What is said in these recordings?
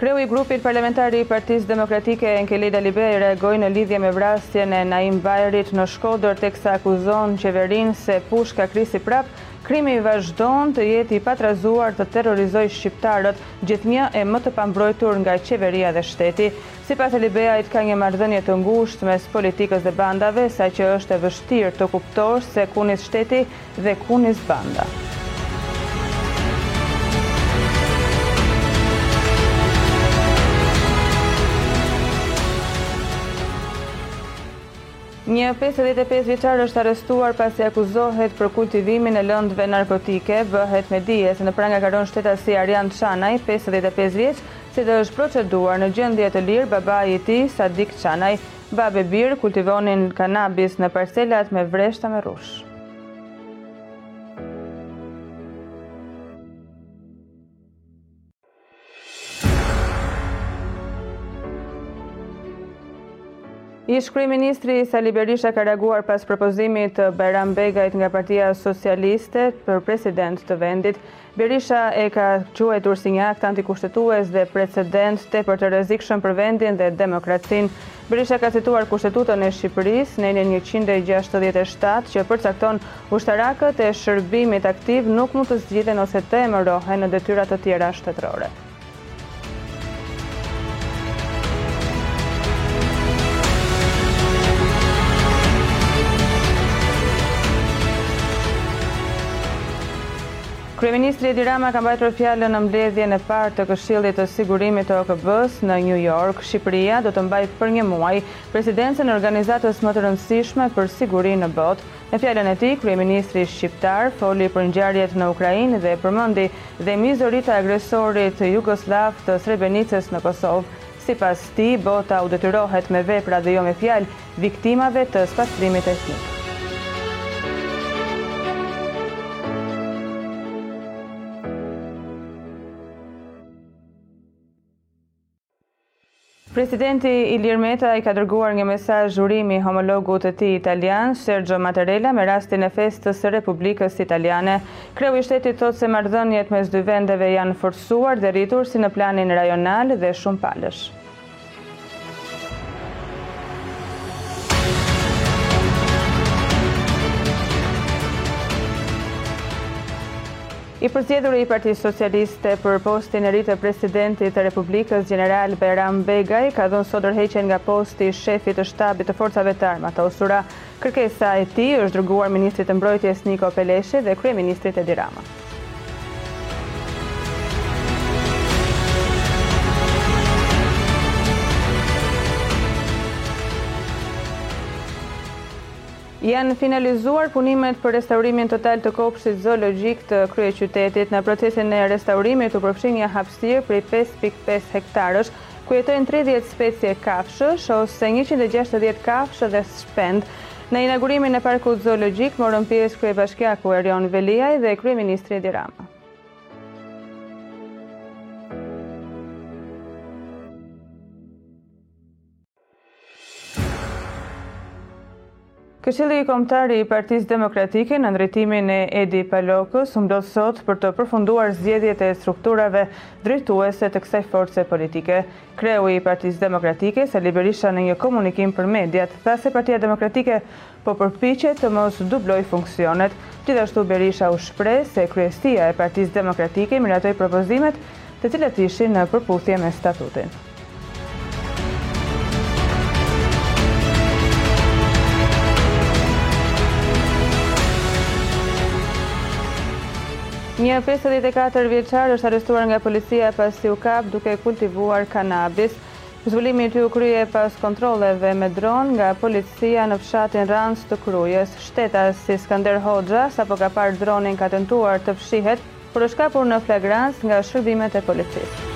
Kreu i Grupit Parlamentar i Partisë Demokratike, Enkelejd Alibeaj reagoi në lidhje me vrasjen e Naim Bajrit në Shkodër teksa akuzon qeverinë se pushka krisi prap, Krimi vazhdon të jetë i patrazuar të terrorizojë shqiptarët, gjithnjë e më të pambrojtur nga qeveria dhe shteti. Sipas Alibeajt ka një marrëdhënie të ngushtë mes politikës dhe bandave, saqë është e vështirë të kuptosh se ku nis shteti Dhe ku nis banda? Një pesëdhjetë e pesë vjeçar është arrestuar pasi akuzohet për kultivimin e lëndëve narkotike, bëhet me dije se në pranga ka rënë shtetasi Arjan Çanaj, pesëdhjetë e pesë vjeç, si dhe është proceduar në gjendje të lirë babai i tij, Sadik Çanaj. Babë e bir kultivonin kanabis në parcelat me vreshta me rrush. Ish kryeministri Sali Berisha ka reaguar pas propozimit të Bajram Begajt nga Partia Socialiste për president të vendit. Berisha e ka quajtur si një akt antikushtetues dhe precedent tepër të rrezikshëm për vendin dhe demokracinë. Berisha ka cituar Kushtetutën e Shqipërisë, nenin njëqind e gjashtëdhjetë e shtatë, që përcakton ushtarakët e shërbimit aktiv nuk mund të zgjidhen ose të emërohen në detyra të tjera shtetërore. Kryeministri Edi Rama ka mbajtur fjalën në mbledhjen e parë të Këshillit të Sigurimit të OKB-së në New York. Shqipëria do të mbajë për një muaj presidencën e organizatës më të rëndësishme për sigurinë në botë, Në fjalën e tij, kryeministri shqiptar foli për ngjarjet në Ukrainë dhe përmendi dhe mizoritë e agresorit jugosllav të Srebrenicës në Kosovë. Sipas tij, bota u detyrohet me vepra dhe jo me fjalë viktimave të spastrimit etnik. Presidenti Ilir Meta i ka dërguar një mesazh urimi homologut të tij italian, Sergio Mattarella me rastin e festës së Republikës Italiane. Kreu i shtetit thotë se marrëdhëniet mes dy vendeve janë forcuar dhe rritur si në planin rajonal dhe shumëpalësh. I përzgjedhuri i Partisë Socialiste për postin e ri të Presidentit të Republikës, gjeneral Bajram Begaj, ka dhënë sot dorëheqjen nga posti i Shefit të Shtabit të Forcave të Armatosura. Kërkesa e tij i është dërguar Ministrit të Mbrojtjes Niko Peleshi dhe Kryeministrit Edi Rama. Janë finalizuar punimet për restaurimin total të kopshtit zoologjik të kryeqytetit. Në procesin e restaurimit u përfshi një hapësirë prej pesë pikë pesë hektarësh, ku jetojnë tridhjetë specie kafshësh, ose njëqind e gjashtëdhjetë kafshë dhe shpendë. Në inaugurimin e parkut zoologjik morën pjesë kryebashkiaku Erion Veliaj dhe kryeministri Edi Rama. Këshilli Kombëtar i Partisë Demokratike nën drejtimin e Edi Palokës u mblodh sot për të përfunduar zgjedhjet e strukturave drejtuese të kësaj force politike. Kreu i Partisë Demokratike, Sali Berisha në një komunikim për mediat tha se Partia Demokratike po përpiqet të mos dublojë funksionet. Gjithashtu Berisha u shpreh se kryesia e Partisë Demokratike miratoi propozimet, të cilat ishin në përputhje me statutin. Një pesëdhjetë e katër-vjeçar është arrestuar nga policia pasi u kap duke kultivuar kanabis. Zbulimi i tij u krye pas kontrolleve me dron nga policia në fshatin Ranxë të Krujës. Shtetasi Skënder Hoxha, sapo ka parë dronin ka tentuar të fshihet, por është kapur në flagrancë nga shërbimet e policisë.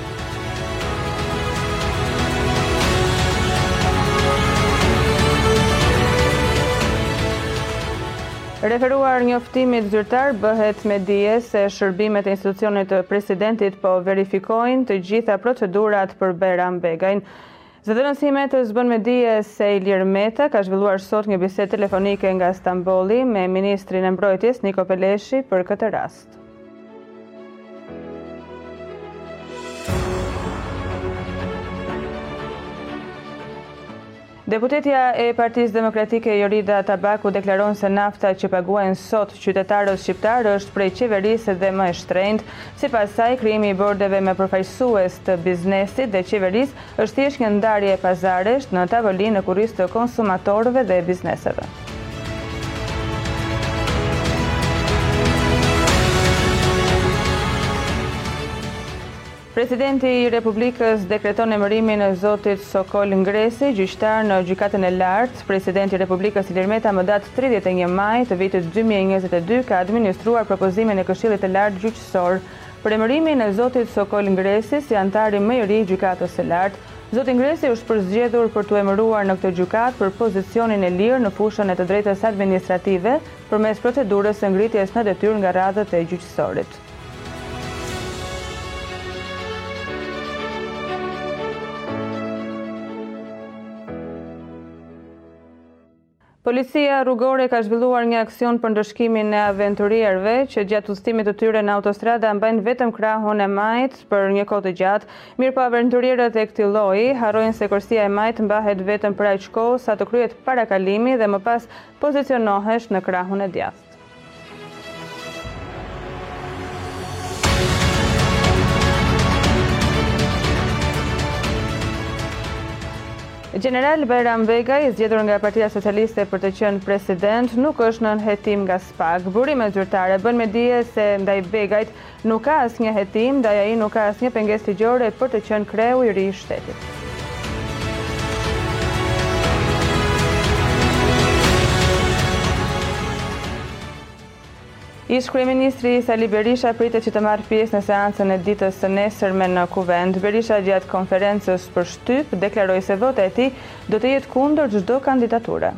Referuar njoftimit zyrtar bëhet me dije se shërbimet e institucionit të Presidentit po verifikojnë të gjitha procedurat për Bajram Begajn. Zëdhënësi i Metës bën me dije se Ilir Meta ka zhvilluar sot një bisedë telefonike nga Stambolli me ministrin e Mbrojtjes Niko Peleshi për këtë rast. Deputetja e Partisë Demokratike Jorida Tabaku deklaron se nafta që paguajnë sot qytetarët shqiptarë është prej qeverisë dhe më e shtrenjtë. Sipas saj, krijimi i bordeve me përfaqësues të biznesit dhe qeverisë është thjesht një ndarje pazaresh në tavolinë në kurriz të konsumatorëve dhe bizneseve. Presidenti i Republikës dekreton emërimin e zotit Sokol Ngresi, gjyqtar në Gjykatën e Lartë. Presidenti i Republikës Ilir Meta më datë tridhjetë e një maj të vitit dy mijë e njëzet e dy ka administruar propozimin e Këshillit të Lartë Gjyqësor për emërimin e zotit Sokol Ngresi si anëtari më i ri i Gjykatës së Lartë. Zoti Ngresi është përzgjedhur për t'u emëruar në këtë gjykatë për pozicionin e lirë në fushën e të drejtës administrative përmes procedurës së ngritjes në detyrë nga radhët e gjyqësorit. Policia rrugore ka zhvilluar një aksion për ndëshkimin e aventurierëve që gjatë udhëtimit të tyre në autostrada mbajnë vetëm krahun e majtë për një kohë të gjatë. Mirëpo aventurierët e këtij lloji harrojnë se korsia e majtë mbahet vetëm për aq kohë sa të kryhet parakalimi dhe më pas pozicionohesh në krahun e djathtë. Gjeneral Bajram Begaj, i zgjedhur nga Partia Socialiste për të qenë president, nuk është nën hetim nga SPAK. Burime zyrtare bëjnë me dije se ndaj Begajt Nuk ka asnjë hetim, ndaj ai nuk ka asnjë pengesë ligjore për të qenë kreu i ri i shtetit. Ish-kryeministri Sali Berisha pritet që të marrë pjesë në seancën e ditës së nesërme në Kuvend. Berisha gjatë konferencës për shtyp deklaroi se vota e tij do të jetë kundër çdo kandidature.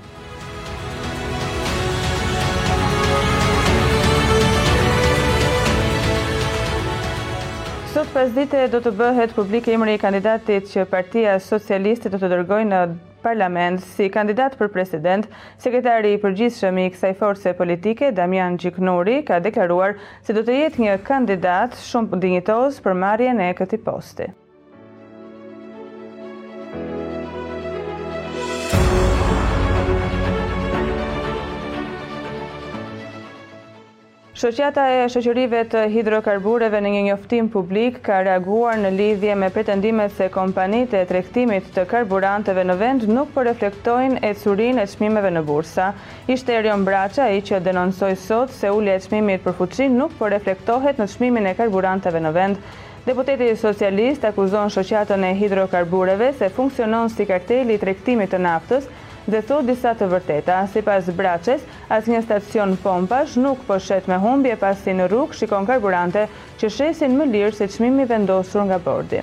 Sot pasdite do të bëhet publik emri i kandidatit që Partia Socialiste do të dërgojë në parlament si kandidat për president, sekretari i përgjithshëm i kësaj force politike, Damian Gjiknuri, ka deklaruar se do të jetë një kandidat shumë dinjitoz për marrjen e këtij posti. Shoqata e shoqërive të hidrokarbureve në një njoftim publik ka reaguar në lidhje me pretendimet se kompanitë e tregtimit të karburanteve në vend nuk po reflektojnë ecurinë e çmimeve në bursa. Ishte Erion Braçe ai që denoncoi sot se ulja e çmimit për fuçi nuk po reflektohet në çmimin e karburanteve në vend. Deputeti socialist akuzon Shoqatën e Hidrokarbureve se funksionon si karteli i tregtimit të naftës dhe thotë disa të vërteta. Sipas Braçes, asnjë stacion pompash nuk po shet me humbje pasi në rrugë shikon karburante që shesin më lirë se çmimi i vendosur nga bordi.